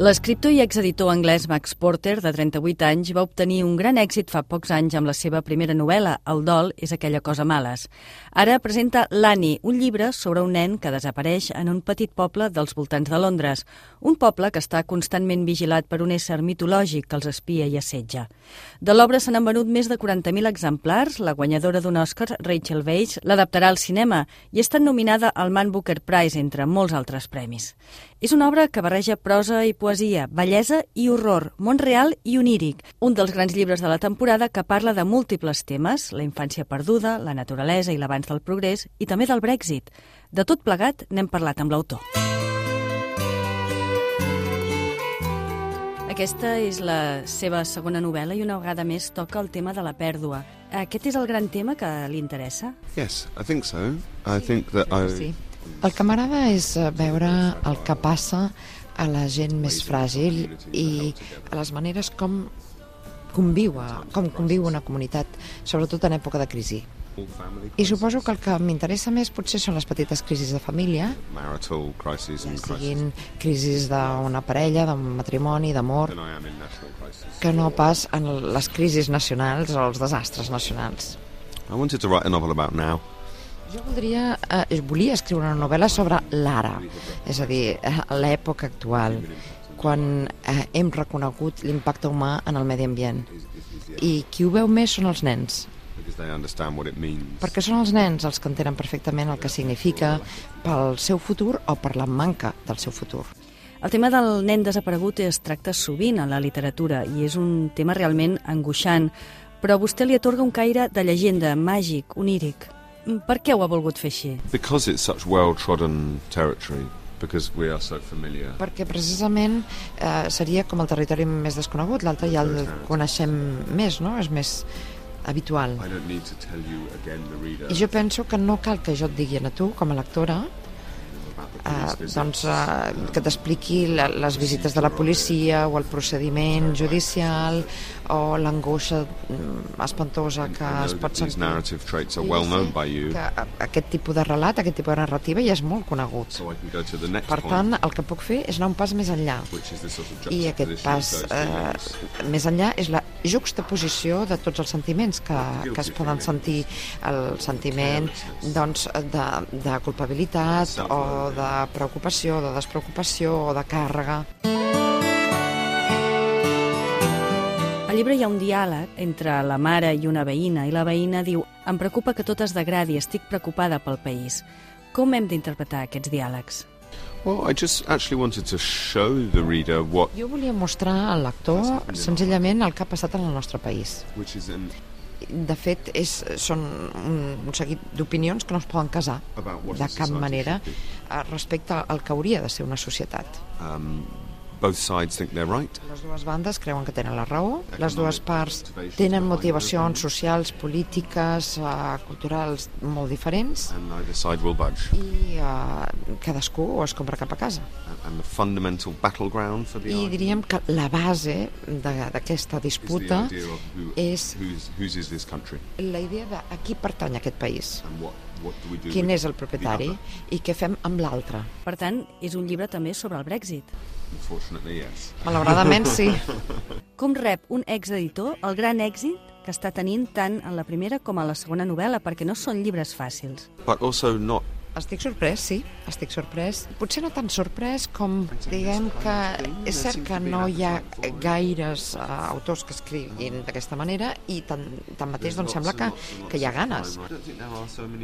L'escriptor i exeditor anglès Max Porter, de 38 anys, va obtenir un gran èxit fa pocs anys amb la seva primera novel·la, El dol és aquella cosa males. Ara presenta L'Annie, un llibre sobre un nen que desapareix en un petit poble dels voltants de Londres, un poble que està constantment vigilat per un ésser mitològic que els espia i assetja. De l'obra se n'han venut més de 40.000 exemplars, la guanyadora d'un Oscar, Rachel Weisz, l'adaptarà al cinema i està nominada al Man Booker Prize, entre molts altres premis. És una obra que barreja prosa i poesia, bellesa i horror, món real i oníric. Un dels grans llibres de la temporada que parla de múltiples temes, la infància perduda, la naturalesa i l'avanç del progrés, i també del Brexit. De tot plegat n'hem parlat amb l'autor. Aquesta és la seva segona novel·la i una vegada més toca el tema de la pèrdua. Aquest és el gran tema que li interessa? Yes, I think so. I think that I... Sí. El que m'agrada és eh, veure el que passa a la gent més fràgil i a les maneres com conviu, a- com conviu una comunitat, sobretot en època de crisi. I suposo que el que m'interessa més potser són les petites crisis de família, ja siguin crisis d'una parella, d'un matrimoni, d'amor, que no pas en les crisis nacionals o els desastres nacionals. I wanted to write a novel about now. Jo voldria, eh, volia escriure una novel·la sobre l'ara, és a dir, eh, l'època actual, quan eh, hem reconegut l'impacte humà en el medi ambient. I qui ho veu més són els nens, perquè són els nens els que entenen perfectament el que significa pel seu futur o per la manca del seu futur. El tema del nen desaparegut es tracta sovint a la literatura i és un tema realment angoixant, però a vostè li atorga un caire de llegenda, màgic, oníric. Mm, Per què ho ha volgut fer així? Because it's such well-trodden territory, because we are so familiar. Perquè precisament eh, seria com el territori més desconegut, l'altre ja el coneixem més, no? És més habitual. I don't need to tell you again, the reader, I jo penso que no cal que jo et digui a tu, com a lectora, eh, doncs, eh, que t'expliqui les visites de la policia o el procediment judicial o l'angoixa mm, espantosa que es pot sentir. Que aquest tipus de relat, aquest tipus de narrativa ja és molt conegut. Per tant, el que puc fer és anar un pas més enllà. I aquest pas eh, més enllà és la juxtaposició de tots els sentiments que, que es poden sentir. El sentiment doncs, de, de culpabilitat o de preocupació, de despreocupació o de càrrega. Al llibre hi ha un diàleg entre la mare i una veïna i la veïna diu «Em preocupa que tot es degradi, estic preocupada pel país». Com hem d'interpretar aquests diàlegs? Well, I just actually wanted to show the reader what, Jo volia mostrar al lector senzillament el que ha passat en el nostre país. which is an, De fet, és, són un, un seguit d'opinions que no es poden casar de cap manera should be. Respecte al que hauria de ser una societat. Um, both sides think they're right. Les dues bandes creuen que tenen la raó, les dues parts tenen motivacions socials, polítiques, eh, culturals molt diferents and neither side will budge. i eh, cadascú es compra cap a casa. And- the fundamental battleground for the I diríem que la base d'aquesta disputa és whose, whose is this country la idea de a qui pertany aquest país, and what, quin és el propietari i què fem amb l'altre. Per tant, és un llibre també sobre el Brexit. Yes. Malauradament sí. Com rep un exeditor el gran èxit que està tenint tant en la primera com a la segona novel·la, perquè no són llibres fàcils. But also not Estic sorprès, sí, estic sorprès. Potser no tan sorprès com, diguem que és cert que no hi ha gaires uh, autors que escriguin d'aquesta manera i tan, tanmateix doncs sembla que, que hi ha ganes.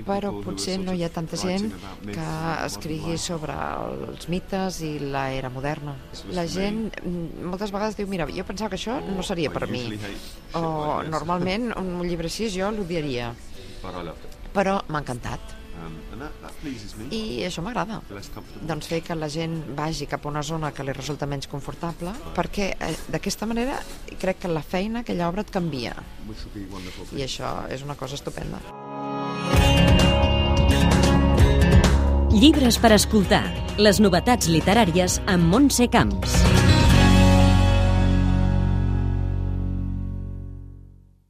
Però potser no hi ha tanta gent que escrigui sobre els mites i l'era moderna. La gent mm, moltes vegades diu, mira, jo pensava que això no seria per mi. O normalment un llibre així jo l'odiaria. Però m'ha encantat. I això m'agrada. Doncs fer que la gent vagi cap a una zona que li resulta menys confortable, perquè eh, d'aquesta manera crec que la feina, aquella obra et canvia. I això és una cosa estupenda. Llibres per escoltar. Les novetats literàries amb Montse Camps.